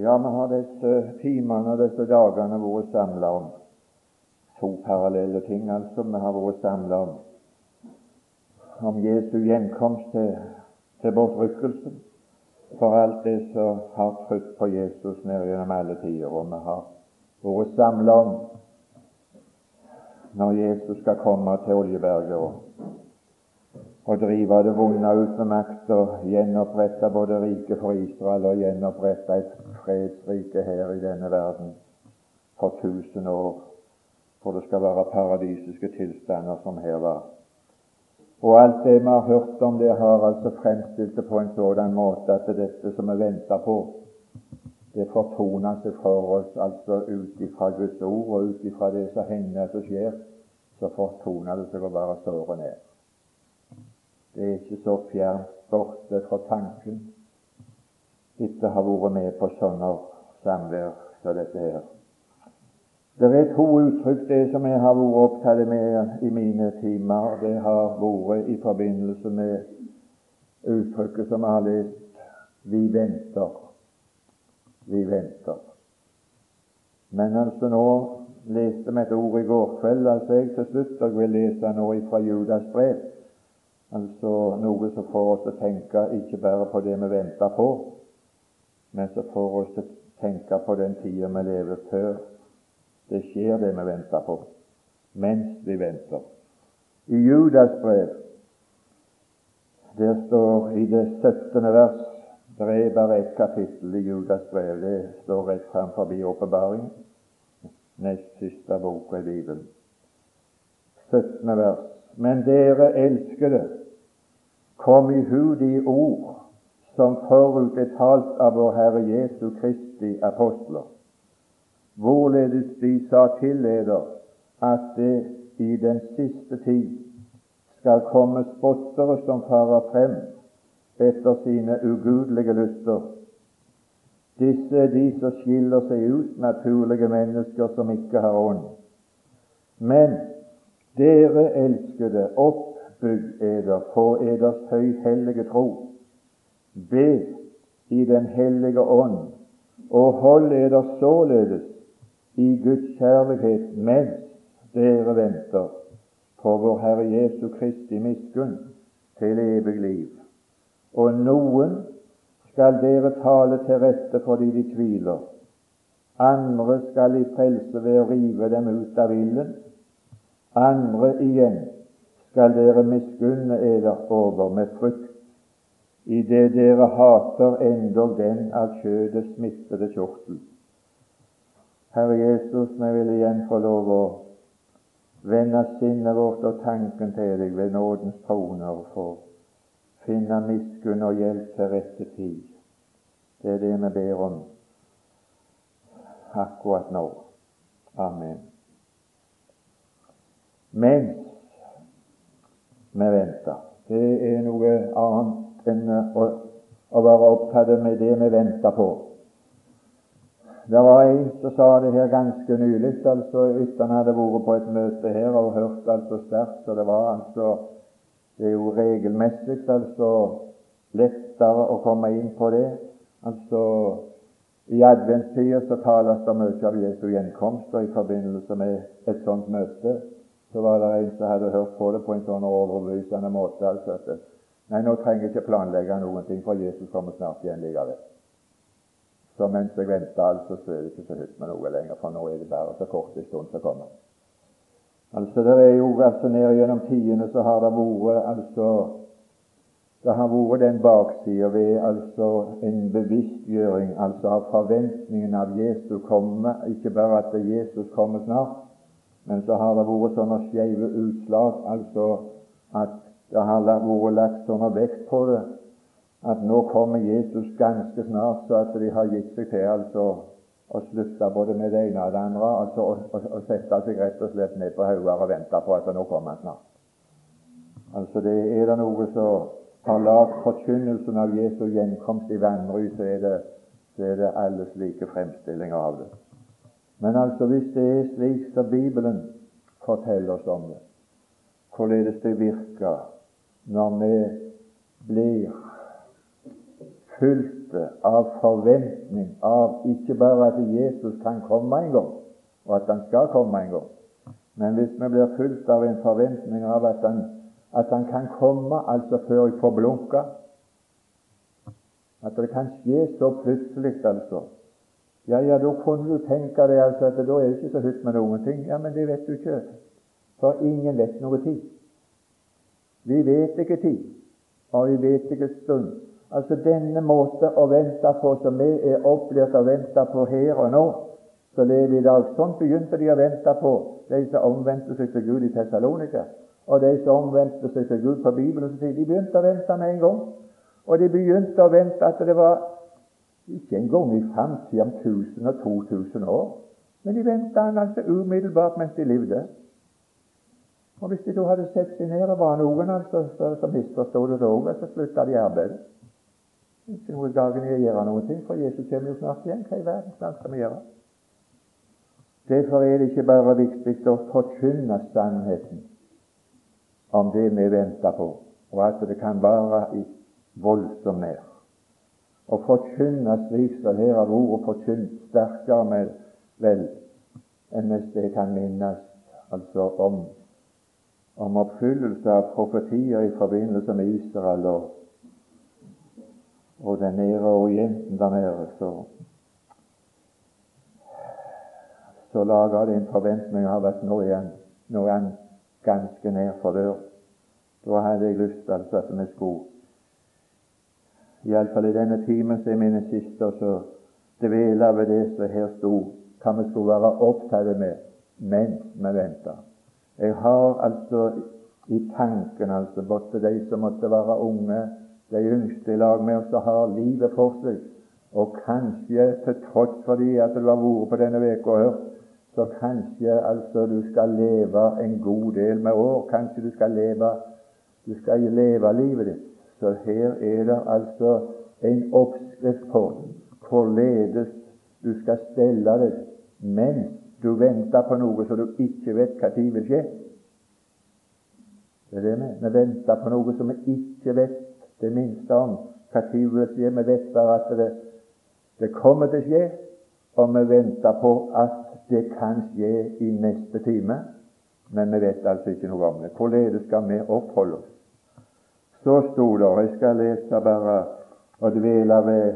Ja, vi har disse timene og disse dagene vært samla om to parallelle ting, altså. Vi har vært samla om om Jesu gjenkomst til, til bortrykkelsen for alt det som har trykt på Jesus ned gjennom alle tider. Og vi har vært samla om når Jesus skal komme til Oljeberget og, og drive det vonde ut med makt og gjenopprette både riket for Israel og gjenopprette et fredsrike her i denne verden for tusen år, for det skal være paradisiske tilstander som her var. Og alt det vi har hørt om det, har altså fremstilt det på en sådan måte at dette som vi venter på, det fortoner seg for oss altså ut ifra Guds ord og ut ifra det som hender som skjer, så fortoner det seg å være såre ned. Det er ikke så fjernt borte fra tanken etter å ha vært med på sånne samvær som dette her. Det er to uttrykk det som jeg har vært opptatt med i mine timer. Det har vært i forbindelse med uttrykket som jeg har lest 'Vi venter' vi venter. Men altså nå leste vi et ord i går kveld, altså jeg til slutt, og vil lese nå fra Judas brev. Altså noe som får oss til å tenke ikke bare på det vi venter på, men som får oss til å tenke på den tida vi lever før det skjer det vi venter på, mens vi venter. I Judas brev, der står i det 17. vers det er bare ett kapittel i Judas brev. Det står rett fram forbi åpenbaringen. Nest siste bok i Bibelen. 17. vers. Men dere elskede, kom i hu de ord som forut er talt av vår Herre Jesu Kristi apostler, hvorledes de sa til eder at det i den siste tid skal komme spottere som farer frem etter sine ugudelige lyster. Disse er de som skiller seg ut, naturlige mennesker som ikke har ånd. Men dere elskede, oppbygg eder på eders høyhellige tro. Be i Den hellige ånd, og hold eder således i Guds kjærlighet mens dere venter på vår Herre Jesu Kristi miskunn til evig liv. Og noen skal dere tale til rette fordi de tviler. Andre skal i frelse ved å rive dem ut av ilden. Andre igjen skal dere miskunne eder over med frykt, idet dere hater endog den av kjødet smittede kjortel. Herre Jesus, vi vil igjen få lov å vende sinnet vårt og tanken til deg ved nådens troner for finne miskunn og hjelp til rette tid. Det er det vi ber om akkurat nå. Amen. Mens vi venter. Det er noe annet enn å, å være opptatt med det vi venter på. Det var en som sa det her ganske nylig, altså etter han hadde vært på et møte her og hørt altså sterkt, Og det var altså det er jo regelmessig altså lettere å komme inn på det. Altså I adventstida så tales det mye av Jesu gjenkomst, og i forbindelse med et sånt møte så var det en som hadde hørt på det på en sånn overbevisende måte. altså at Nei, nå trenger jeg ikke planlegge noen ting, for Jesus kommer snart igjen likevel. Så mens jeg venter, altså, så er det ikke så høyt med noe lenger, for nå er det bare så kort en stund som kommer. Altså, det er jo altså ned gjennom tidene så har det vært altså det har vært den baksida ved altså en bevisstgjøring altså av forventningen av Jesus komme. Ikke bare at Jesus kommer snart, men så har det vært sånne skeive utslag. Altså at det har vært lagt sånn vekt på det at nå kommer Jesus ganske snart, så at de har gitt seg til altså å slutte både med det ene og det andre, altså å sette seg rett og slett ned på hauger og vente på at nå kommer han snart. Altså det Er det noe som har lagd forkynnelsen av Jesu gjenkomst i vanry, så så er det alle slike fremstillinger av det. Men altså hvis det er slik som Bibelen forteller oss om det, hvorledes det virker når vi blir fylte av forventning av ikke bare at Jesus kan komme en gang, og at han skal komme en gang, men hvis vi blir fylt av en forventning av at han, at han kan komme altså før jeg får blunka At det kan skje så plutselig, altså. Ja, ja, da kunne du tenke deg altså at da er det ikke så hytt med noen ting. Ja, men det vet du ikke. For ingen vet noe tid. Vi vet ikke tid, og vi vet ikke stund. Altså denne måte å vente på som vi er opplært å vente på her og nå, så lever vi i dag. Sånn begynte de å vente på de som omvendte seg til Gud i Tessalonika. Og de som omvendte seg til Gud på Bibelen, de begynte å vente med en gang. Og de begynte å vente at det var ikke engang i framtida om 1000 og 2000 år, men de venta altså umiddelbart mens de levde. Og Hvis de da hadde sett seg ned, og var noen altså, som misforsto det òg, så slutta de arbeidet. Ikke noe dagen å gjøre noen ting, for Jesus kommer jo snart igjen. Hva i verden skal vi gjøre? Derfor er det ikke bare viktig å forkynne sannheten om det vi venter på, og at det kan være i voldsom nær. Å forkynne slik som her er ordet forkynt sterkere med vel enn hvis det kan minnes altså om, om oppfyllelse av profetier i forbindelse med Israel og, og den nære Orienten der nede. Så, så lager det en forventning av at nå er han, ganske nær for dør. Da hadde jeg lyst altså at vi skulle, iallfall i denne timen som er mine siste, og så dvele ved det som her sto, hva vi skulle være opptatt med mens vi venter. Jeg har altså i tanken altså både de som måtte være unge, de yngste i lag med oss som har livet for seg, og kanskje til tross for de at du har vært på denne uka og hørt så kanskje altså du skal leve en god del med år. Kanskje du skal leve du skal leve livet ditt. Så her er det altså en oppskrift på hvorledes du skal stelle deg mens du venter på noe som du ikke vet tid vil skje. Det er det vi Vi venter på noe som vi ikke vet det minste om tid vil skje. Vi vet bare at det, det kommer til å skje, og vi venter på at det kan skje i neste time, men vi vet altså ikke noe om det. Hvorledes skal vi oppholde oss? Så sto det Jeg skal lese bare og dvele ved,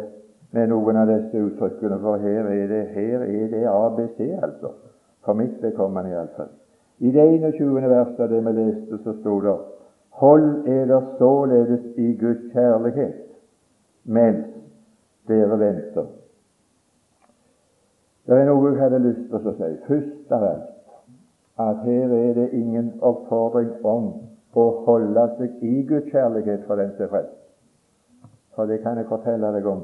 med noen av disse uttrykkene, for her er det, her er det ABC, altså. For mitt vedkommende iallfall. I det 21. verset av det vi leste, så sto det Hold eder således i Guds kjærlighet mens dere venter det er noe jeg hadde lyst til å si. Først av alt at her er det ingen oppfordring om å holde seg i Guds kjærlighet for den som frelst. For det kan jeg fortelle deg om,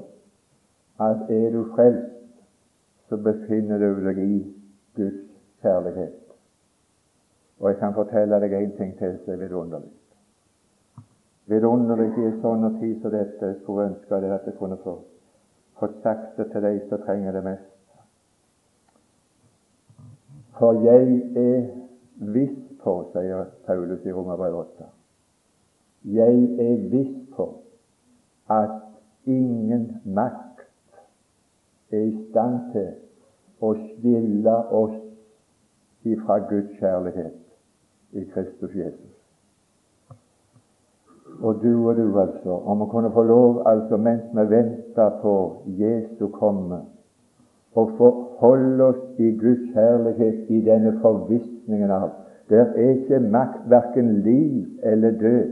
at er du frelst, så befinner du deg i Guds kjærlighet. Og jeg kan fortelle deg én ting til som er vidunderlig. Vidunderlig i en sånn tid som dette. Jeg skulle ønske det at jeg kunne få fått sagt det til de som trenger det mest. For jeg er viss på, sier Paulus i Romerbrevet 8, jeg er viss på at ingen makt er i stand til å skille oss ifra Guds kjærlighet i Kristus Jesus. Og du og du, altså, om å kunne få lov, altså mens vi venter på Jesu komme, og forholde oss i Guds kjærlighet i denne forvissningen av der er ikke makt, verken liv eller død,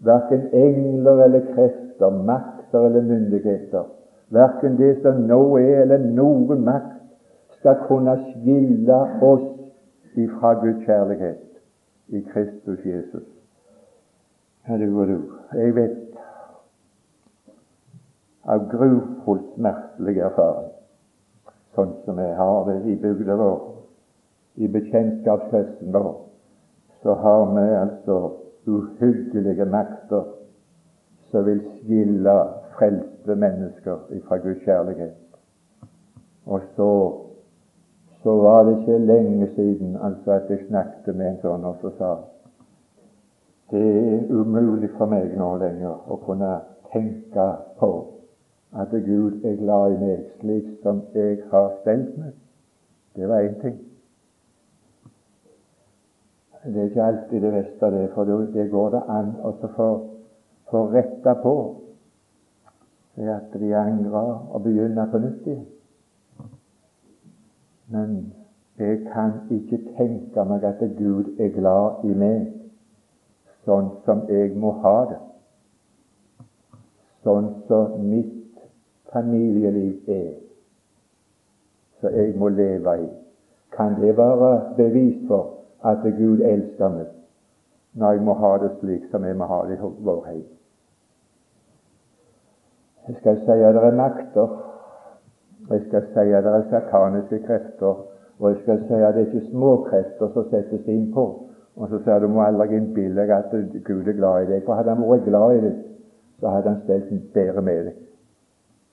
verken engler eller krefter, makter eller myndigheter, verken det som nå er eller noen makt, skal kunne skille oss ifra Guds kjærlighet i Kristus Jesus. Jeg vet av grufullt smertelig erfaring sånn som jeg har det i bygda vår, i bekjentskapskretsen vår, så har vi altså uhyggelige makter som vil skille frelste mennesker fra Guds kjærlighet. Og så, så var det ikke lenge siden altså at jeg snakket med en sånn og så sa det er umulig for meg nå lenger å kunne tenke på at Gud er glad i meg slik som jeg har stelt meg. Det var én ting. Det er ikke alltid det beste, det, for det går det an å få, retta på. Ved at de angrer og begynner på nytt igjen. Men jeg kan ikke tenke meg at Gud er glad i meg sånn som jeg må ha det. Sånn som mitt familieliv er, som jeg må leve i. Kan det være bevis for at Gud elsker meg, når jeg må ha det slik som jeg må ha det i vår heim? Jeg skal si at det er makter, jeg skal si at det er sataniske krefter, og jeg skal si at det er ikke småkrefter som settes inn på. Og så sier du må aldri innbille deg at Gud er glad i deg. For hadde han vært glad i deg, så hadde han stelt bedre med deg.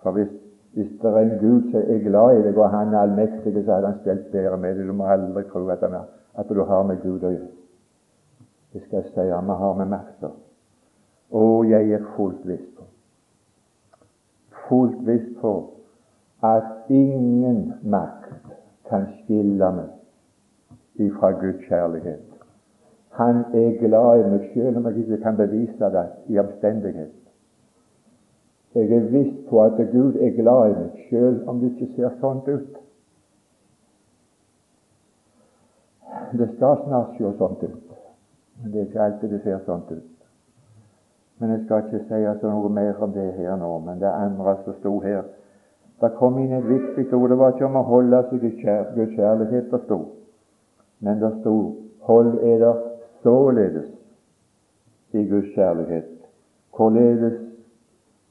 For hvis, hvis det er en Gud som er glad i deg, og han er allmektig, så hadde han stelt bedre med deg. Du må aldri tro at, han, at du har med Gud å gjøre. Det skal jeg si vi har med makter. Og jeg er fullt visst på fullt visst på at ingen makt kan skille meg ifra Guds kjærlighet. Han er glad i meg selv om jeg ikke kan bevise det i omstendighet. Jeg er viss på at Gud er glad i meg, selv om det ikke ser sånn ut. Det skal snart se sånt ut, men det er ikke alltid det ser sånt ut. Men jeg skal ikke si altså noe mer om det her nå, men det andre som sto her Det kom inn et viktig ord. Det var ikke om å holde seg i Guds kjærlighet det sto, men det sto 'Hold eder således i Guds kjærlighet'. Hvorledes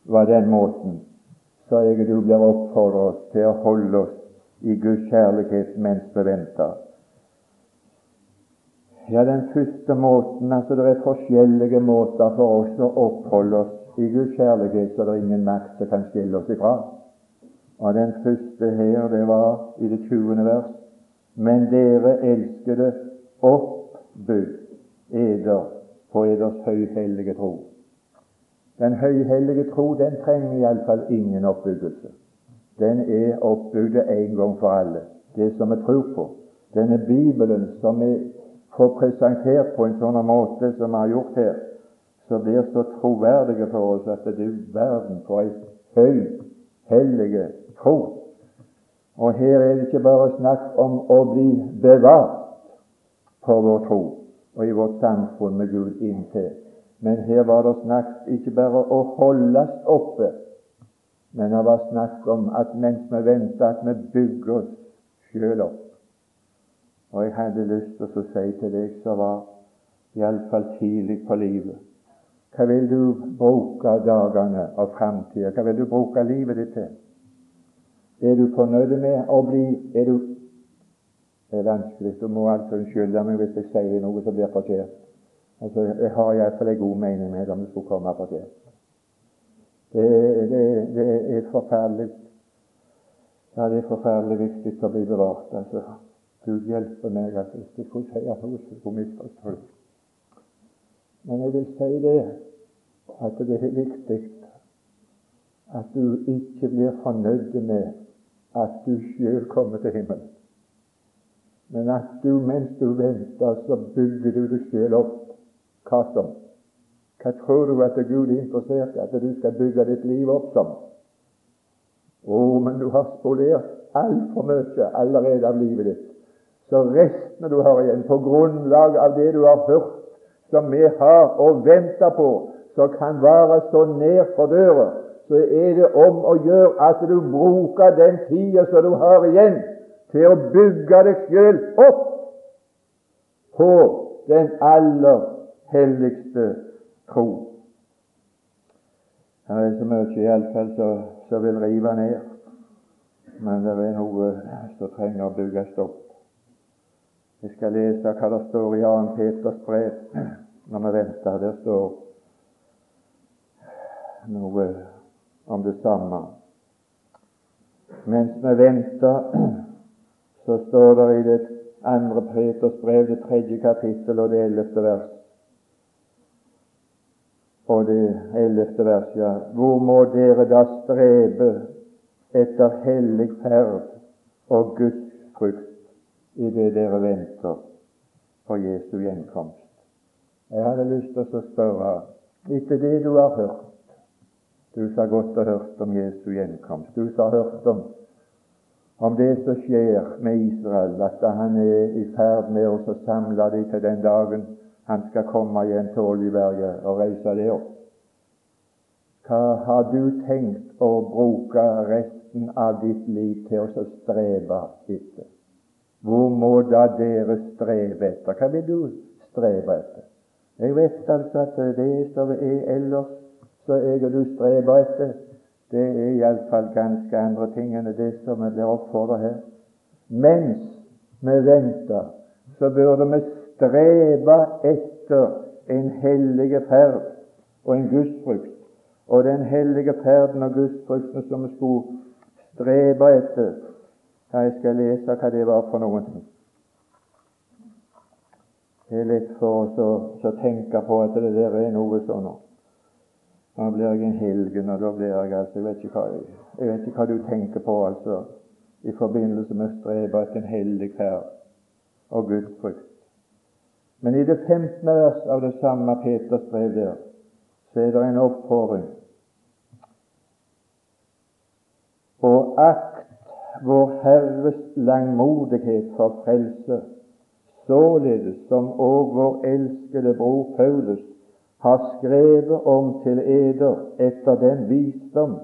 var den måten så jeg du blir oppfordret til å holde oss i Guds kjærlighet mens vi venter. Ja, den første måten altså Det er forskjellige måter for oss å oppholde oss i Guds kjærlighet, så det er ingen makt som kan skille oss ifra. Og Den første her, det var i det 20. vers. Men dere elskede, oppbud eder på eders høyhellige tro. Den høyhellige tro den trenger iallfall ingen oppbyggelse. Den er oppbygd en gang for alle, det som vi tror på. Denne Bibelen som vi får presentert på en sånn måte som vi har gjort her, så blir så troverdige for oss at det er verden for ei høy, hellige tro. Og her er det ikke bare snakk om å bli bevart for vår tro og i vårt samfunn med Gud inntil men her var det snakk ikke bare å holdes oppe, men det var snakk om at mens vi venter, at vi bygger oss sjøl opp. Og jeg hadde lyst til å si til deg som var iallfall tidlig på livet Hva vil du bruke dagene og framtida? Hva vil du bruke livet ditt til? Er du fornøyd med å bli er du, Det er vanskelig. Du må altså unnskylde meg hvis jeg sier noe som blir forkert. Altså, Jeg har iallfall en god mening med om det skulle komme det. Det, det, det er forferdelig Ja, det er forferdelig viktig å bli bevart. altså. Gud hjelpe meg at jeg ikke får si noe som skulle misforstås. Men jeg vil si det at det er viktig at du ikke blir fornøyd med at du sjøl kommer til himmelen. Men at du mens du venter, så bygger du deg sjøl opp hva som? Hva tror du at Gud er interessert i at du skal bygge ditt liv opp som? Å, men du har spolert altfor mye allerede av livet ditt. Så restene du har igjen, på grunnlag av det du har hørt, som vi har å vente på, som kan være så nær for døra, så er det om å gjøre at du bruker den tida som du har igjen, til å bygge deg sjøl opp på den aller helligste tro. Her er så mye iallfall som vil rive ned, men det er noe som trenger å bygges opp. Jeg skal lese hva det står i 2. Peters brev når vi venter. Der står noe om det samme. Mens vi venter, så står det i det andre Peters brev, det tredje kapittel og det ellevte vers og det ellevte vers, ja. Hvor må dere da strebe etter hellig ferd og Guds frukt i det dere venter på Jesu gjenkomst? Jeg hadde lyst til å spørre, etter det du har hørt Du har gått og hørt om Jesu gjenkomst, du har hørt om, om det som skjer med Israel, at han er i ferd med å samle dem til den dagen han skal komme igjen til Oljeberget og reise det opp. Hva har du tenkt å bruke resten av ditt liv til å strebe etter? Hvor må da dere streve etter? Hva vil du strebe etter? Jeg vet altså at det som er ellers så jeg og du streber etter, det er iallfall ganske andre ting enn det som vi blir oppfordret her. Mens vi venter, så burde vi strebe etter en hellige ferd og en gudsfrukt. Og den hellige ferden og gudsfrukten som vi skulle strebe etter Jeg skal lese hva det var for noen ting. Det er lett for oss å, tenke på at det der er noe sånn. Nå blir jeg en helgen, og da blir jeg altså Jeg vet ikke hva, jeg vet ikke hva du tenker på altså i forbindelse med strevet en hellig ferd og Guds frykt. Men i det 15. vers av det samme Peters brev der, så er det en oppfordring. Og akt vår Herres langmodighet for frelse således som òg vår elskede bror Paulus har skrevet om til eder etter den visdom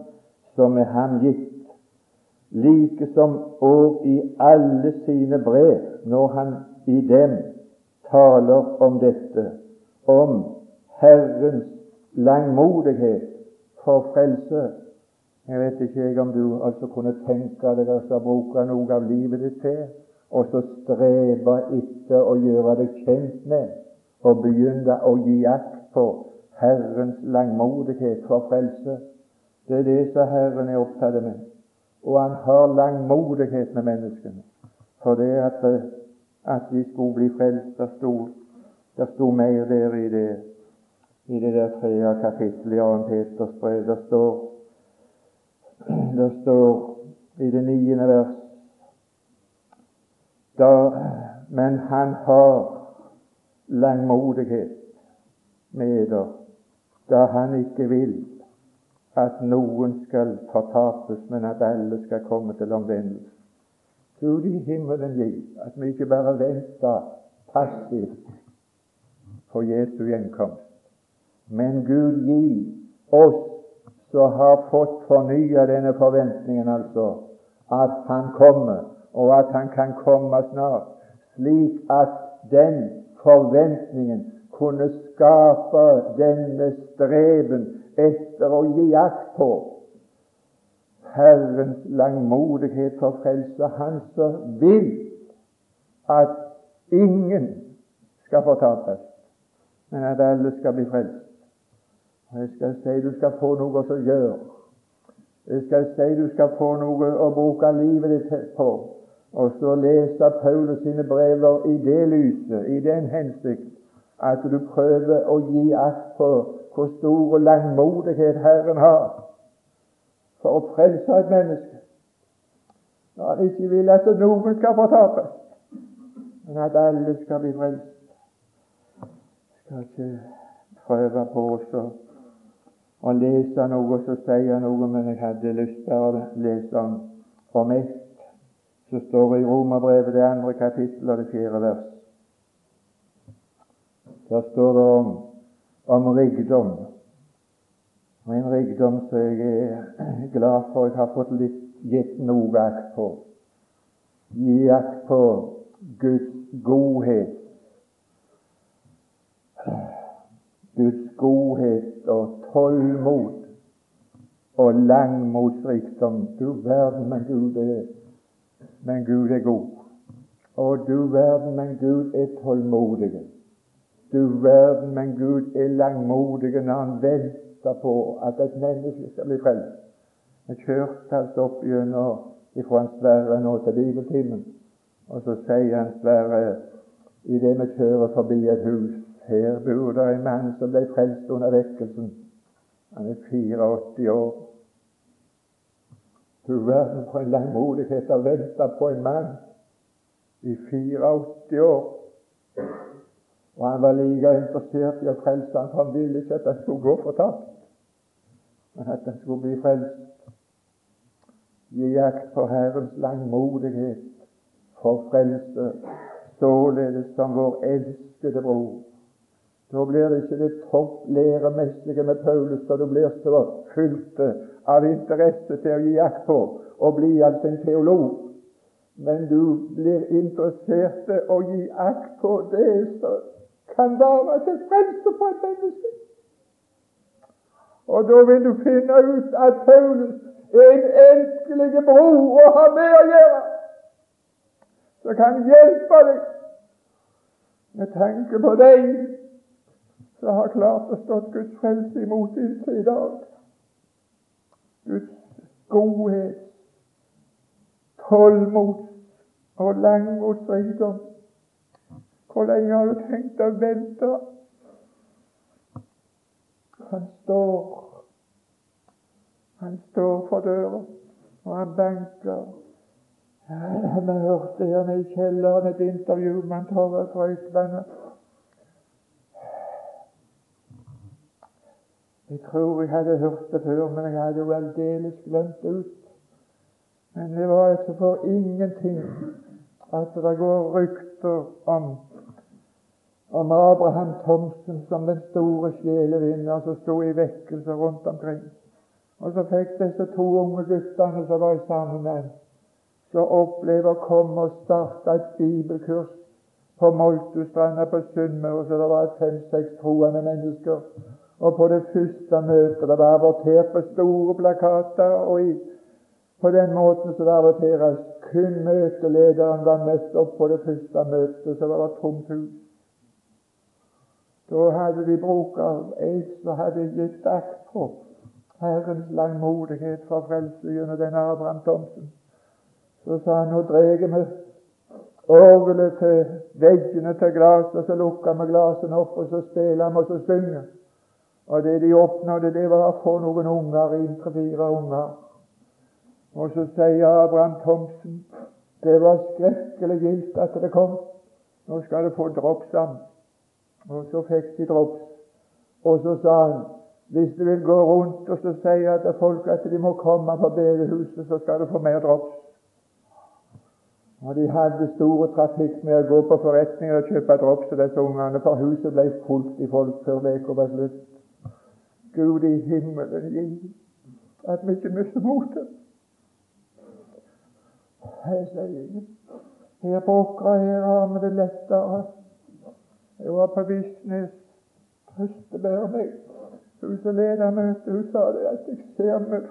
som er ham gitt, like som òg i alle sine brev, når han i dem taler om dette, om Herrens langmodighet for frelse. Jeg vet ikke om du altså kunne tenke deg å bruke noe av livet ditt til og så strebe etter å gjøre deg kjent med og begynne å gi akt på Herrens langmodighet for frelse. Det er det som Herren er opptatt med. Og han har langmodighet med menneskene. For det at, at de skulle bli frelst, det sto, det sto mer der i det, i det der tredje kapittelet i 2. Peters brev. Det står, det står i det niende vers da, men han har langmodighet med dere, da han ikke vil at noen skal fortapes, men at alle skal komme til omvendelse. Gud i himmelen gi at vi ikke bare venter passivt på Jesu gjenkomst, men Gud gi oss som har fått fornya denne forventningen, altså, at Han kommer og at han kan komme snart, slik at den forventningen kunne skape denne streben etter å gi akt på Herrens langmodighet for frelse, han som vil at ingen skal fortapes, men at alle skal bli frelst. Og Jeg skal si du skal få noe å gjøre. Jeg skal si du skal få noe å bruke livet ditt på og så lese Paulus sine brever i det lyset, i den hensikt at du prøver å gi akt på hvor stor langmodighet Herren har for å frelse et menneske. Når Han ikke vil at noen skal fortapes, men at alle skal bli frelst. Skal ikke prøve på å, å lese noe som sier noe, men jeg hadde lyst til å lese om, for mest. så står det i Romerbrevet det andre kapittel og det fjerde vers. Der står det om, om rikdom. Og en rikdom som jeg er glad for jeg har fått litt gitt noe akt på. Gi akt på Guds godhet. Guds godhet og tålmod og langmotsrikdom. Du verden, men Gud, er men Gud er god. Og du verden, men Gud er tålmodig. Du verden, men Gud er langmodig når han venter på at et menneske skal bli frelst. Jeg kjørte alt opp gjennom ifra en Sverre nå til bibeltimen, og så sier han Sverre idet vi kjører forbi et hus her bor det en mann som ble frelst under vekkelsen. Han er 84 år. Du verden for en langmodighet å vente på en mann i 84 år. Og han var like interessert i å frelse for han ville ikke at han skulle gå fortapt, men at han skulle bli frelst. Gi jakt på Herrens langmodighet for frelse, således som vår elskede bror. Da blir det ikke det topplæremessige med Paulus, da du blir så fylt av interesse til å gi jakt på og bli altså en teolog. Men du blir interessert i å gi akt på det som kan være til frelse for et menneske. Og da vil du finne ut at Paulus er en elskelig bror å ha med å gjøre, som kan hjelpe deg med tanke på deg som har klart å stå Guds frelse imot inntil i dag. Guds godhet, tålmod og langmotsrikdom. Hvor lenge har du tenkt å vente? Han står Han står for døra, og han banker. Vi hørte her nede i kjelleren et intervju med Torre Frøysland. Jeg tror jeg hadde hørt det før, men jeg hadde jo aldeles glemt det ut. Men det var altså for ingenting at det går rykter om om Abraham Thomsen som den store sjelevinner som sto i vekkelse rundt omkring. Og så fikk disse to unge guttene som var sammen med ham, så oppleve å komme og starte et bibelkurs på Moltustranda på Sunnmøre, så det var fem-seks troende mennesker og på det første møtet det var avertert på store plakater, og i, på den måten som det averteres, kun møtelederen var møtt opp på det første møtet, så var det tomt hus. Da hadde de bruk av en som hadde gitt akt på Herrens langmodighet for frelse gjennom den Abraham Thomsen. Så sa han nå dreier vi orgelet til veggene til glasset, så lukker vi glasene opp, og så spiller vi, og så synger og det de oppnådde, det var å få noen unger inn, tre-fire unger. Og så sier Abraham Thomsen det var skrekkelig gildt at det kom. Nå skal du få dropsam. Og så fikk de drops. Og så sa han hvis du vil gå rundt og så si til folk at de må komme på bedehuset, så skal du få mer drops. Og De hadde store trafikk med å gå på forretninger og kjøpe drops til disse ungene, for huset ble fullt i folk før uka var slutt. Gud i himmelen gi at vi ikke mister motet. Sier her på Åkra her har vi det lettere. Jeg var på Visnes. Trøstebærer meg. Hun som leder møtet, hun sa det at jeg ser med,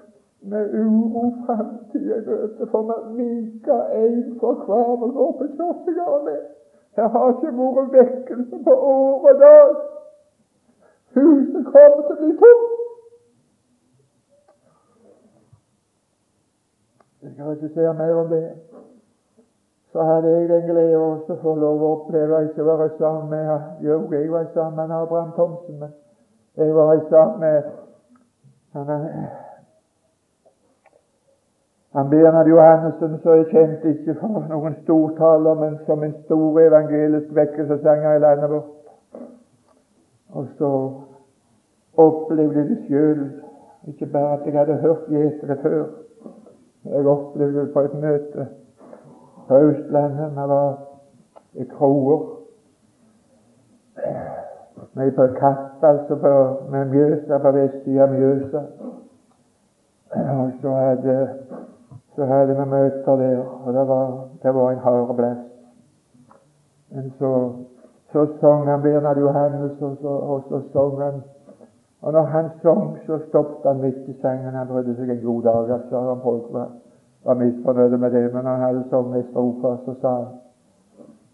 med uro framtida i møte, for vi viker én for hver vår på kirkegården. Her har ikke vært vekkelse på år og dag. Huset kommer til å bli tomt. Jeg skal ikke si mer om det. Så hadde jeg den glede også få lov å oppleve ikke være sammen med Jo, jeg var sammen med Abraham Thomsen, men jeg var sammen med han, han Bernhard Johannessen, som jeg kjente ikke for noen stortaler, men som en stor evangelisk vekkelsesanger i landet vårt. Og så opplevde jeg det sjøl, ikke bare at jeg hadde hørt gjetere før. Jeg opplevde det på et møte på Østlandet. Vi var i kroer. Vi på Kapp, altså på, med Mjøsa, på vestsida av Mjøsa. Og så hadde, så hadde vi møter der, og det var, det var en hard plass. Men så så sang han Bernhard Johannes, og så, og så sang han Og når han sang, så stoppet han midt i sangen. Han brydde seg en god dag. altså om folk var, var misfornøyde med det, men han hadde sunget ei strofe, så sa han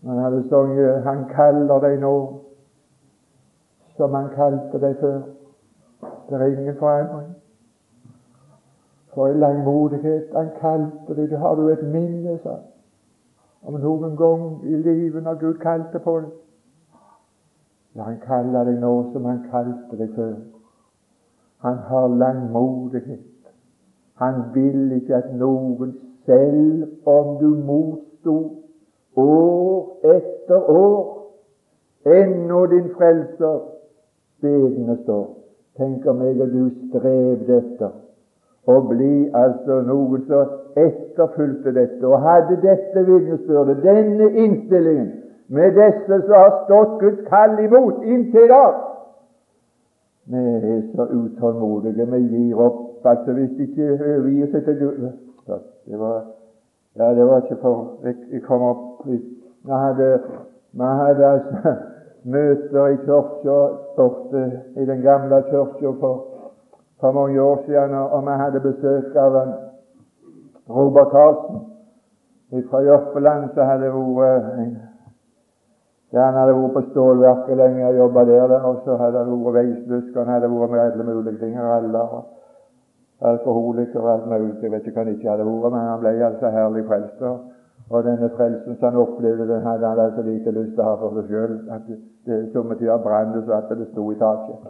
Han hadde sunget 'Han kaller deg nå', som han kalte deg før. Det er ingen forandring. For en langmodighet. Han kalte deg. Har du et minne, sa om noen gang i livet når Gud kalte på deg? La han kaller deg nå som han kalte deg før. Han har langmodighet. Han vil ikke at noen, selv om du motsto år etter år, ennå din frelser bedende står. Tenk om jeg og du strevde etter å bli altså noen som etterfulgte dette og hadde dette vitnesbyrdet, denne innstillingen, med disse som har stått Guds kall imot inntil i dag. Vi er så utålmodige. Vi gir opp. altså Hvis de ikke overgir seg til Gud det var, ja, det var ikke for Jeg, jeg kom opp Vi hadde, vi hadde altså møter i kirka borte i den gamle kirka for, for mange år siden, og vi hadde besøk av Robert Karlsen fra Jørpeland, som hadde vært ja, han hadde vært på stålverket lenge og jobba der, og så hadde han vært veisbusker, han hadde vært med alle mulige ting, raller og alkoholiker og alt mulig. Jeg vet ikke hva han ikke hadde vært, men han ble altså herlig frelst. Og denne frelsen som han opplevde, den hadde han altså lite lyst til å ha for seg sjøl. Somme tider brant det så at det sto i taket.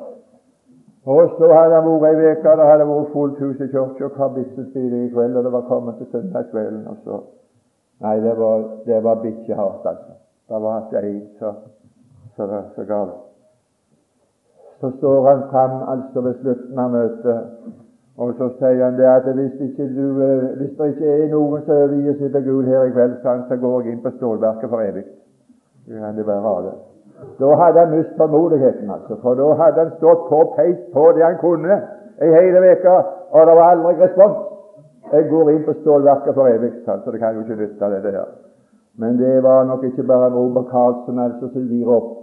Og så hadde han vært ei uke, det hadde vært fullt hus i kirka, hva bittespydig i kveld, og det var kommet til søndagskvelden, og så Nei, det var, det var bikkjehardt, altså. Det var at ei så, så, så galt. Så står han fram altså ved slutten av møtet, og så sier han det at hvis, ikke du, eh, hvis det ikke er noen som overgir seg til Gud her i kveld, så går jeg inn på stålverket for evig. Kan det var det. Da hadde han mistet tålmodigheten, altså, for da hadde han stått på peis på det han kunne ei hele uke, og det var aldri respons. Jeg går inn på stålverket for evig, så det kan jo ikke nytte, det der. Men det var nok ikke bare Robert Karlsen altså som gir opp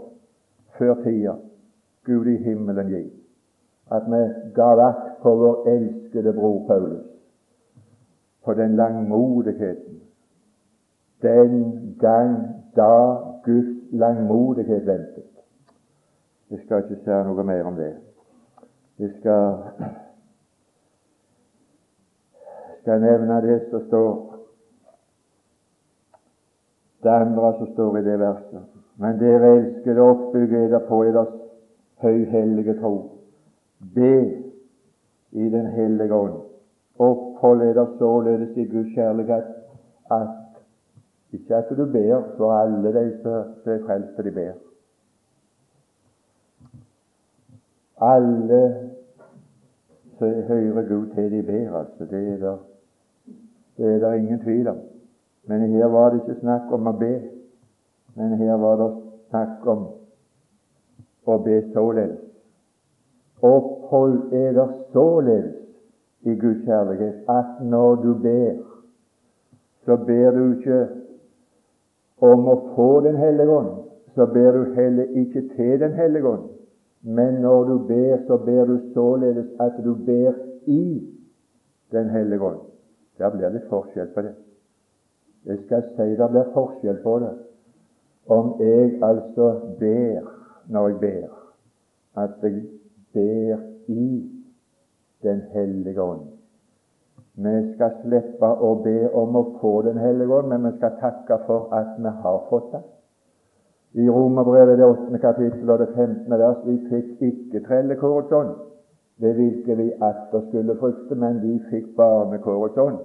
før tida. Gud i himmelen gi at vi ga vakt på vår elskede bror Paulus, på den langmodigheten, den gang da Guds langmodighet ventet. Jeg skal ikke si noe mer om det. Jeg skal, skal nevne det som står det andre som står i det verset. Men dere elskede, oppbygge eder på eders høyhellige tro. Be i Den hellige ånd. Opphold eder således i Guds kjærlighet at ikke at du ber for alle de som er frelste, de ber. Alle som hører Gud til, de ber, altså. Det er det, det er der ingen tvil om. Men her var det ikke snakk om å be, men her var det snakk om å be således. Opphold eder således i Guds kjærlighet at når du ber, så ber du ikke om å få Den hellige ånd, så ber du heller ikke til Den hellige ånd. Men når du ber, så ber du således at du ber i Den hellige ånd. Der blir det forskjell på det. Jeg skal si det blir forskjell på det om jeg altså ber når jeg ber, at jeg ber i Den hellige ånd. Vi skal slippe å be om å få Den hellige ånd, men vi skal takke for at vi har fått det. I Romerbrevet det 8. kapittel og det femtende vers vi fikk ikke trellekårets ånd, ved hvilke vi atter skulle frykte, men vi fikk barnekårets ånd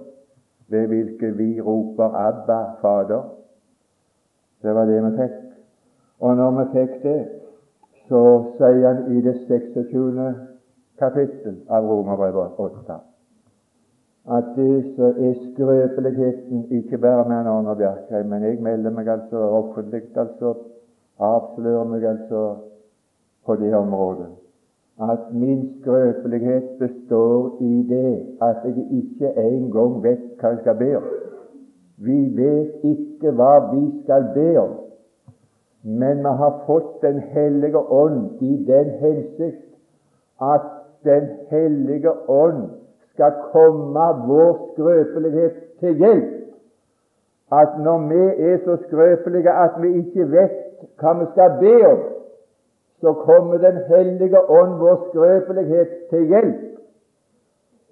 ved hvilke vi roper 'Abba, Fader'. Det var det vi fikk. Og når vi fikk det, så sier han i det 26. kapittel av Romerbrevet 8 at disse er skrøpeligheten ikke bare med Arne Bjerkreim, men jeg melder meg altså offentlig, altså avslører meg altså på det området at min skrøpelighet består i det at jeg ikke engang vet hva vi skal be om. Vi vet ikke hva vi skal be om, men vi har fått Den hellige ånd i den hensikt at Den hellige ånd skal komme vår skrøpelighet til hjelp. At når vi er så skrøpelige at vi ikke vet hva vi skal be om, så kommer Den hellige ånd vår skrøpelighet til hjelp.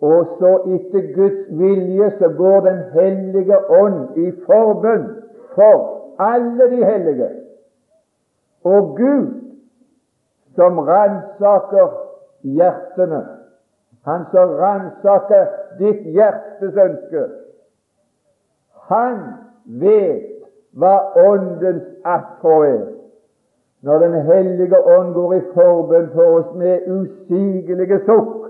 Og så etter Guds vilje så går Den hellige ånd i forbønn for alle de hellige. Og Gud som ransaker hjertene. Han som ransaker ditt hjertes ønske. Han vet hva Åndens attrå er. Når Den hellige ånd går i forbønn for oss med usigelige sukk,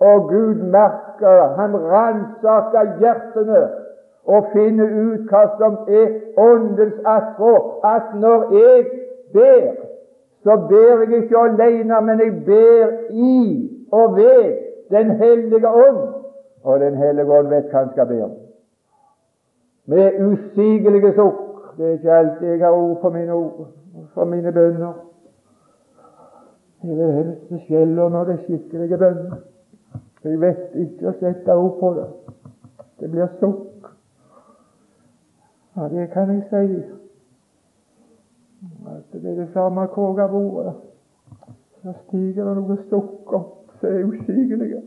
og Gud merker, han ransaker hjertene og finner ut hva som er Åndens attrå. At når jeg ber, så ber jeg ikke alene, men jeg ber i og ved Den hellige ånd. Og Den hellige ånd vet hva han skal be om. Med usigelige sukk. Det er ikke alltid jeg har ord for mine ord, for mine bønner. Jeg vil helst skjeller når det er skikkelige bønner. Jeg vet ikke å sette ord på det. Det blir sukk. Ja, det kan jeg si. At det er det samme hvor jeg har vært. Så stiger det noen sukk opp som er usigelige.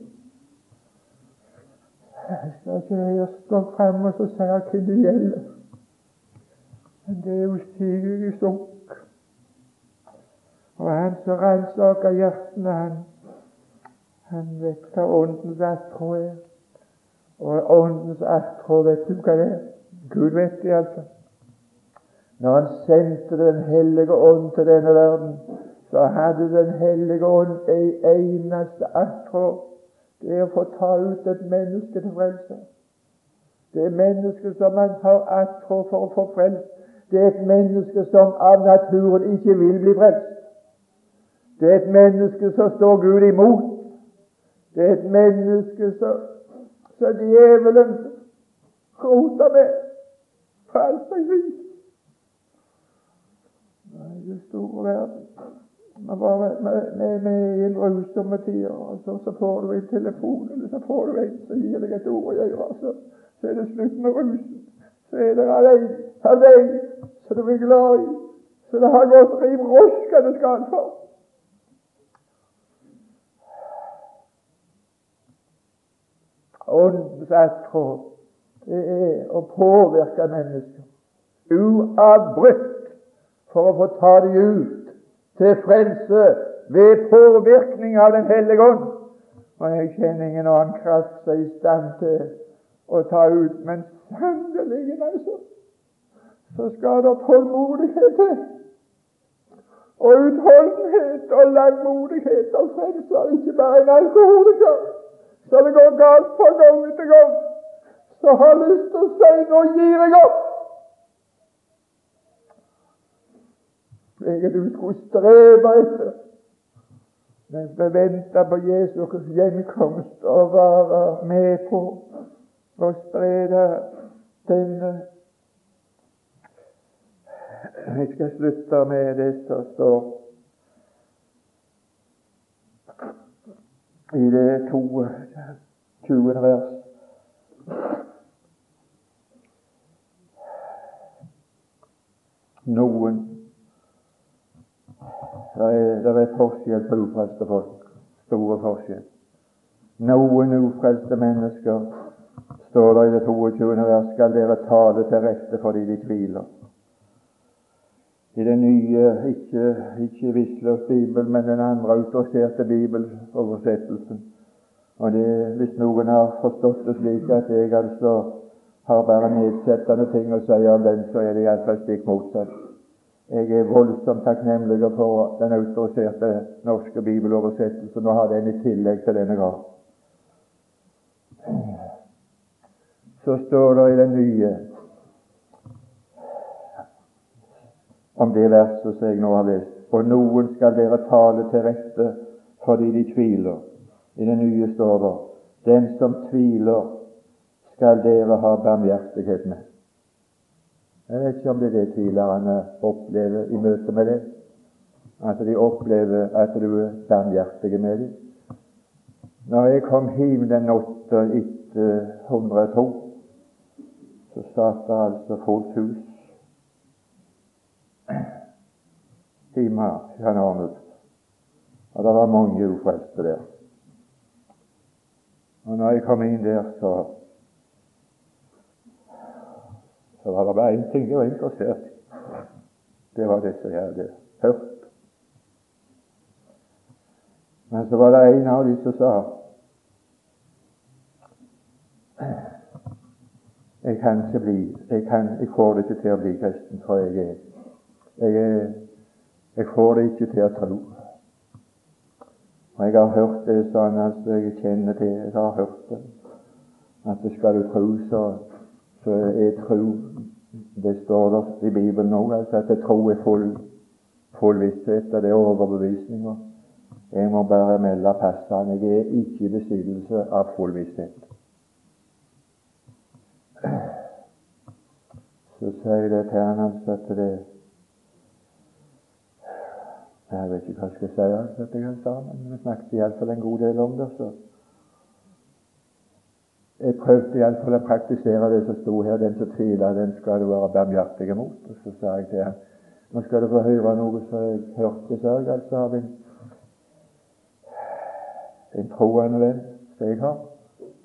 Jeg skal ikke jeg stå frem og si hva det gjelder. Men det er usigelige sukk. Og han som ransaker hjertene, han han vet Åndens attrå her. Og Åndens attrå, vet du hva det er? Gud vet det, altså. Når han sendte Den hellige ånd til denne verden, så hadde Den hellige ånd ei eneste attrå. Det er å få ta ut et menneske til frelse. Det er mennesket som man har attrå for å få frelst. Det er et menneske som av naturen ikke vil bli frelst. Det er et menneske som står Gud imot. Det er et menneske som, som djevelen roter med på alt er vis. Nei, det store verden. Man var med, i en grusomme tider, og så, så, får du en telefon, eller så får du en som gir deg et ord å gjøre, så, så er det slutt med rusen. Så er det alene, alene, så du blir glad i. Så det har gått riv roskende skal for. Åndens attråd, det er å påvirke mennesker. Uavbrutt for å få ta dem ut. Til frelse ved påvirkning av Den hellige ånd. Og jeg kjenner ingen annen kraft som er i stand til å ta ut, men sannelig, altså, så skal det tålmodighet til. Og utholdenhet og langmodighet og frelse, ikke bare en alkoholiker så det går galt fra gang etter gang, så har jeg lyst til å si nå gir jeg opp. Jeg du skulle strebe etter men vi venter på Jesu gjenkomst og være med på å spre denne. Jeg skal slutte med det som står i det 22. vers. Noen Det er, er forskjell på ufrelste folk. Store forskjell. Noen ufrelste mennesker, står det i det 22. vers, skal dere tale til rette fordi de tviler i den nye, ikke, ikke Wislers bibel, men den andre autoriserte bibeloversettelsen. Og det, Hvis noen har forstått det slik at jeg altså har bare nedsettende ting å si om den, så er det iallfall stikk motsatt. Jeg er voldsomt takknemlig for den autoriserte norske bibeloversettelsen og har den i tillegg til denne gang. Så står det i den nye om det verset som jeg nå har lest. Og noen skal dere tale til rette fordi de tviler. I det nye står det den som tviler, skal dere ha barmhjertighet med. Jeg vet ikke om det er det tvilerne opplever i møte med det. At de opplever at du er barmhjertig med dem. Når jeg kom hjem den natta etter 102, så satt det altså fullt hus timer han ordnet. Og det var mange ufrelste der. Og når jeg kom inn der, så så var det bare én ting jeg var interessert i. Det var det som jeg hadde hørt. Men så var det en av de som sa jeg kan ikke bli jeg, kan, jeg får det ikke til å bli kristen, for jeg er jeg, jeg får det ikke til å tro. Og jeg har hørt det sånn at jeg kjenner til Jeg har hørt det. At skal du tro, så, så er tro Det står der i Bibelen òg, altså at tro er full, full visshet, og det er overbevisninger. Jeg må bare melde passende jeg er ikke i besittelse av full visshet. Så sier jeg det til han altså at det Jeg vet ikke hva jeg skal si, altså, at jeg sa, men vi snakket iallfall en god del om det. så Jeg prøvde iallfall å praktisere det som sto her. Den som tviler, den skal du være barmhjertig mot. Og så sa jeg til ham nå skal du få høre noe som jeg hørte, sa jeg, altså av en, en troende venn som jeg har.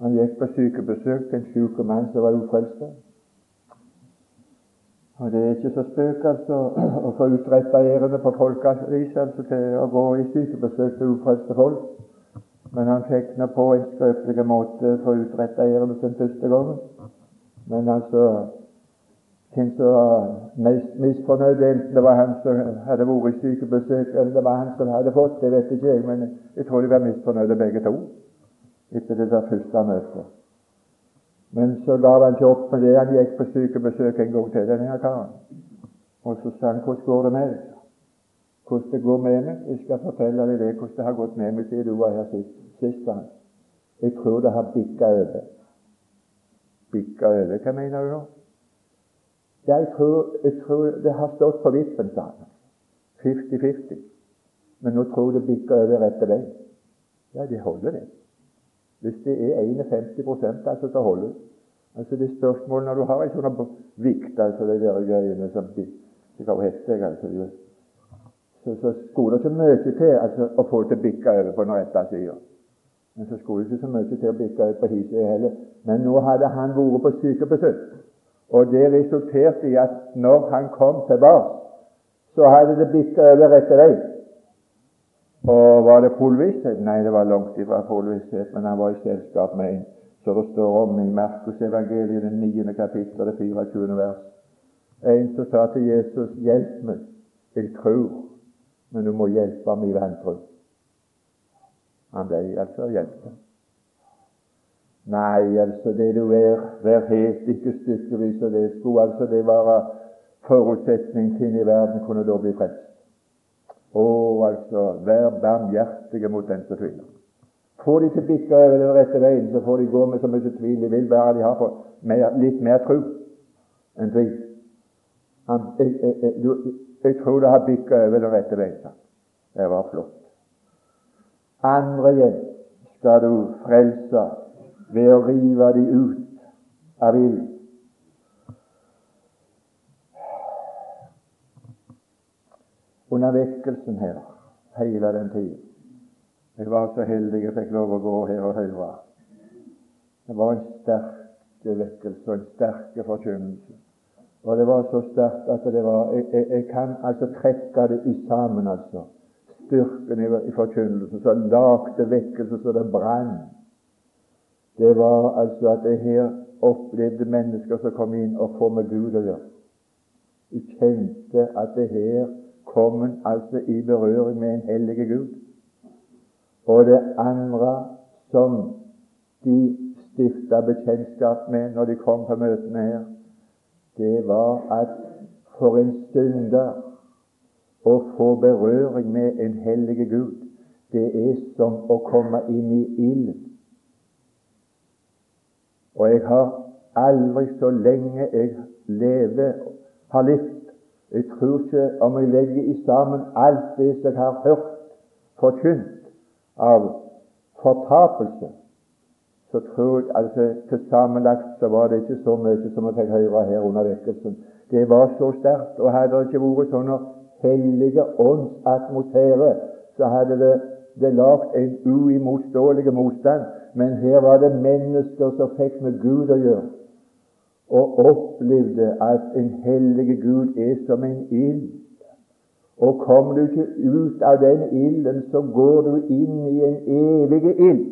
Han gikk på sykebesøk til en syk mann som var ufrelst. Og Det er ikke så spøk altså, å få utretta ærende på folkevis altså, til å gå i sykebesøk til ufrelste folk. Men han fikk nå på en skrøpelig måte få utretta ærende den første gangen. Men altså hvem som var mest misfornøyd, enten det var han som hadde vært i sykebesøk, eller det var han som hadde fått, det vet ikke jeg, men jeg tror de var misfornøyde begge to etter det der første møtet. Men så gav han ikke opp med det. Han gikk på sykebesøk en gang til, denne karen. Og så sa han 'Hvordan går det med deg?' 'Hvordan det går med meg?' 'Jeg skal fortelle deg det, hvordan det har gått med meg siden du var her sist.' sist han. 'Jeg tror det har bikka over.' Bikka over? Hva mener du nå? Jeg tror, jeg tror det har stått på vippen, sa han. 50-50. Men nå tror jeg det bikker over rette vei. Ja, det holder, det. Hvis det er 51 altså, så holder. Altså det spørsmålet når du har en sånn vikt, altså de der greiene som de, de kan hete altså, så, så skulle det ikke mye til altså, å få det til å bikke over på den rette sida. Men så skulle det ikke så mye til å bikke over på his heller. Men nå hadde han vært på sykebesøk, og det resulterte i at når han kom tilbake, så hadde det bikka over rette vei. Og var det full visshet? Nei, det var langt ifra full visshet, men han var i selskap med en så det står om i Markus evangeliet, det 9. kapittel, det 24. vers. En som sa til Jesus, 'Hjelp meg, jeg tror, men du må hjelpe meg i vantro'. Han ble altså hjulpet. Nei, altså, det du er, vær helt, ikke stykkevis og det skulle altså det være forutsetning til i verden kunne da bli frelst. Å, altså, vær barmhjertige mot den som tviler. Får de å bikke over den rette veien, så får de gå med så mye tvil de vil, bare de har for mer, litt mer tro enn tvil. Han, jeg, jeg, jeg, jeg, tror det har bikka over den rette veien. Det var flott. Andre igjen skal du frelse ved å rive de ut av ilden. Under vekkelsen her hele den tiden. Jeg var så heldig jeg fikk lov å gå her og høre. Det var en sterk vekkelse og en sterk forkynnelse. Og det var så sterkt at det var Jeg, jeg, jeg kan altså trekke det i sammen, altså. Styrken i, i forkynnelsen som lagde vekkelse så det brant. Det var altså at jeg her opplevde mennesker som kom inn og får med Gud å gjøre. Jeg kjente at det her kommet altså i berøring med en hellige Gud. Og det andre som de stifta bekjentskap med når de kom på møtene her, det var at for en synder å få berøring med en hellige Gud, det er som å komme inn i ilden. Og jeg har aldri så lenge jeg lever, har levd, jeg tror ikke om jeg legger i sammen alt det jeg har hørt forkynt av fortapelse, så tror jeg altså til sammenlagt så var det ikke så mye som jeg fikk høre her under vekkelsen. Det var så sterkt. Og hadde det ikke vært sånn hellige ånds atmosfære, så hadde det, det lagd en uimotståelig motstand. Men her var det mennesker som fikk med Gud å gjøre og opplevde at en hellige Gud er som en ild. Og kommer du ikke ut av den ilden, så går du inn i en evig ild.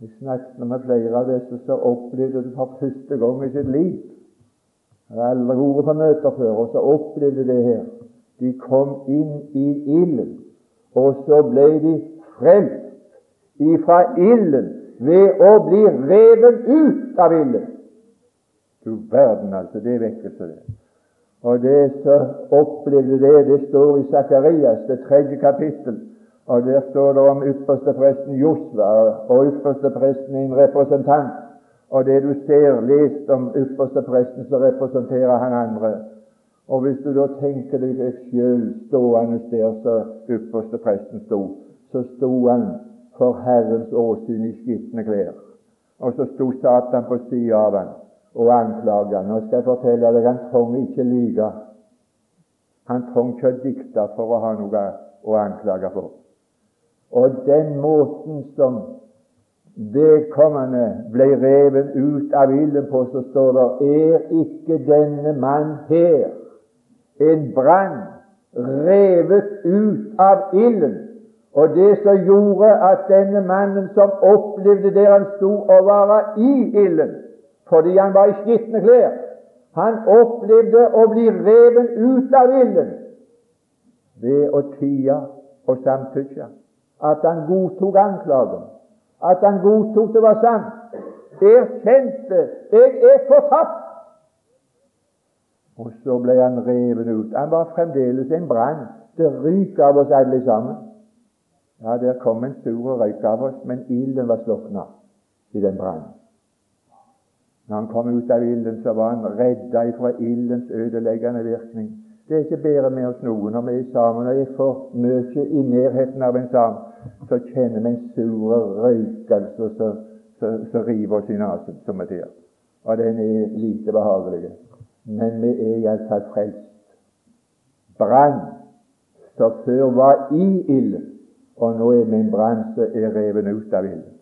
Vi snakket med flere av disse som opplevde det for første gang i sitt liv. Jeg har aldri vært på møter før, og så opplevde det her. De kom inn i ilden, og så ble de frelst ifra ilden ved å bli revet ut av ilden. Du verden, altså. Det er vekkelse, det. Og det som opplevde det, det står i Sakarias, det tredje kapittel. Og Der står det om ypperstepresten Josva, og ypperstepresten er en representant. Og det du ser lest om ypperstepresten, så representerer han andre. Og hvis du da tenker deg sjøl stående der som ypperstepresten sto, så sto han for Herrens åsyn i skitne klær. Og så sto Satan på sida av han og anklage Nå skal jeg fortelle deg, han trengte ikke lyge. Han trengte ikke å dikte for å ha noe å anklage for. Og den måten som vedkommende ble revet ut av ilden på, så står det er ikke denne mann her en brann revet ut av ilden. Og det som gjorde at denne mannen som opplevde der han sto, å være i ilden, fordi han var i skitne klær. Han opplevde å bli reven ut av ilden ved å tie og samtykke. At han godtok anklagen. At han godtok det var sant. Erkjente 'jeg er fortapt'. Og så ble han revet ut. Han var fremdeles en brann. Det ryker av oss alle sammen. Ja, der kom en stor røyk av oss, men ilden var slukna i den brannen. Når han kom ut av ilden, så var han redda fra ildens ødeleggende virkning. Det er ikke bedre med oss noen når vi er sammen og er for mye i nærheten av en sam, Så kjenner vi en sur røykelse som river oss i nesen, som er sier. Og den er lite behagelig. Men vi er iallfall frelst. Brann som før var i ilden, og nå er min bransje er revet ut av ilden.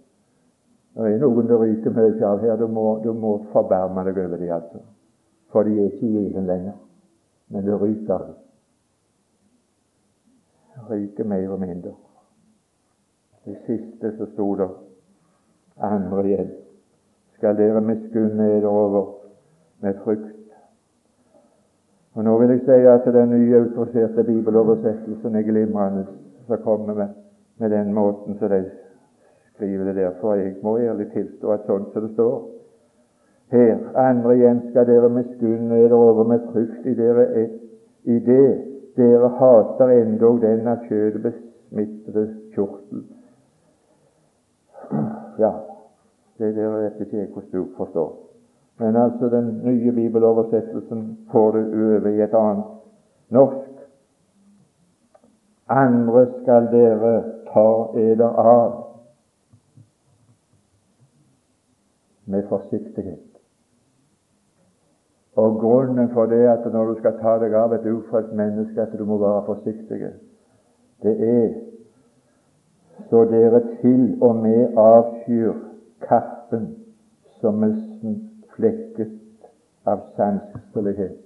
Det er noen det ryker mye av her. Du må, du må forbarme deg over dem, altså. For de er ikke i ilden lenger. Men det ryker. Det ryker mer og mindre. Det siste så sto det andre igjen. Skal dere miskunne nedover med frykt. Og Nå vil jeg si at den nye autoriserte bibeloversettelsen er glimrende som kommer med, med den måten som de skriver det der, for jeg må ærlig tilstå at sånn som det står her Andre igjen skal dere miskunne dere over med frykt i, dere, i det dere hater endog den av kjødet besmittede kjortel. Ja, det der vet ikke jeg hvordan du forstår. Men altså den nye bibeloversettelsen får det over i et annet norsk. Andre skal dere ta eder av med forsiktighet. Og grunnen for det at når du skal ta deg av et ufrelst menneske, at du må være forsiktig, det er så dere til og med avskyr kappen som er flekket av sanselighet.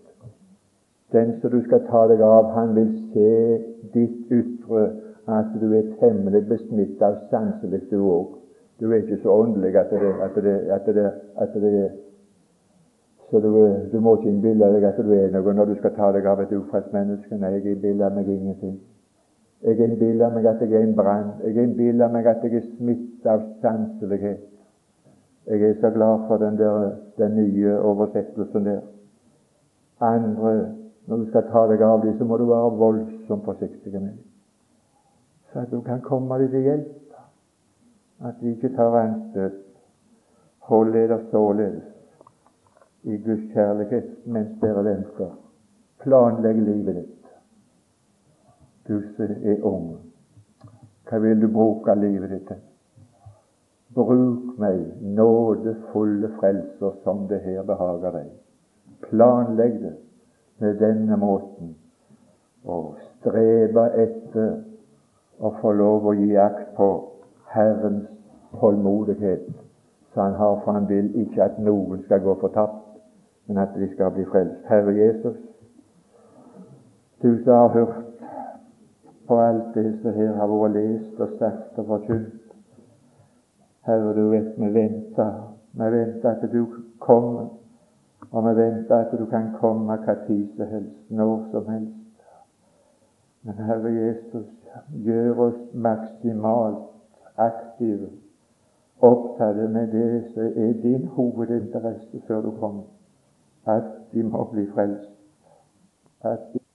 Den som du skal ta deg av, han vil se ditt ytre, at du er temmelig besmittet av sanselig du òg. Du er ikke så åndelig at det, at det, at det, at det Så du, du, må ikke innbille deg at du er noe når du skal ta deg av et ufrelst menneske. Nei, jeg innbiller meg ingenting. Jeg innbiller meg at jeg er en brann. Jeg innbiller meg at jeg er smittet av sanselighet. Jeg er så glad for den, der, den nye oversettelsen der. Andre, når du skal ta deg av dem, så må du være voldsomt forsiktig med dem, så at du kan komme dem til hjelp at de ikke tar anstøt. Hold dere således i Guds kjærlighet mens dere venter. Planlegg livet ditt. Du som er ung, hva vil du bruke livet ditt til? Bruk meg, nådefulle frelser, som det her behager deg. Planlegg det med denne måten, og strebe etter å få lov å gi akt på Herrens tålmodighet så han har, for han vil ikke at noen skal gå fortapt, men at de skal bli frelst. Herre Jesus, Du som har hørt på alt det som her har vært lest og sagt og forkynt. Herre, du vet vi venter. Vi venter at du kommer, og vi venter at du kan komme hva tid som helst, når som helst. Men Herre Jesus, gjør oss maksimalt aktive, opptatt med det som er din hovedinteresse før du kommer, at de må bli frelst. At de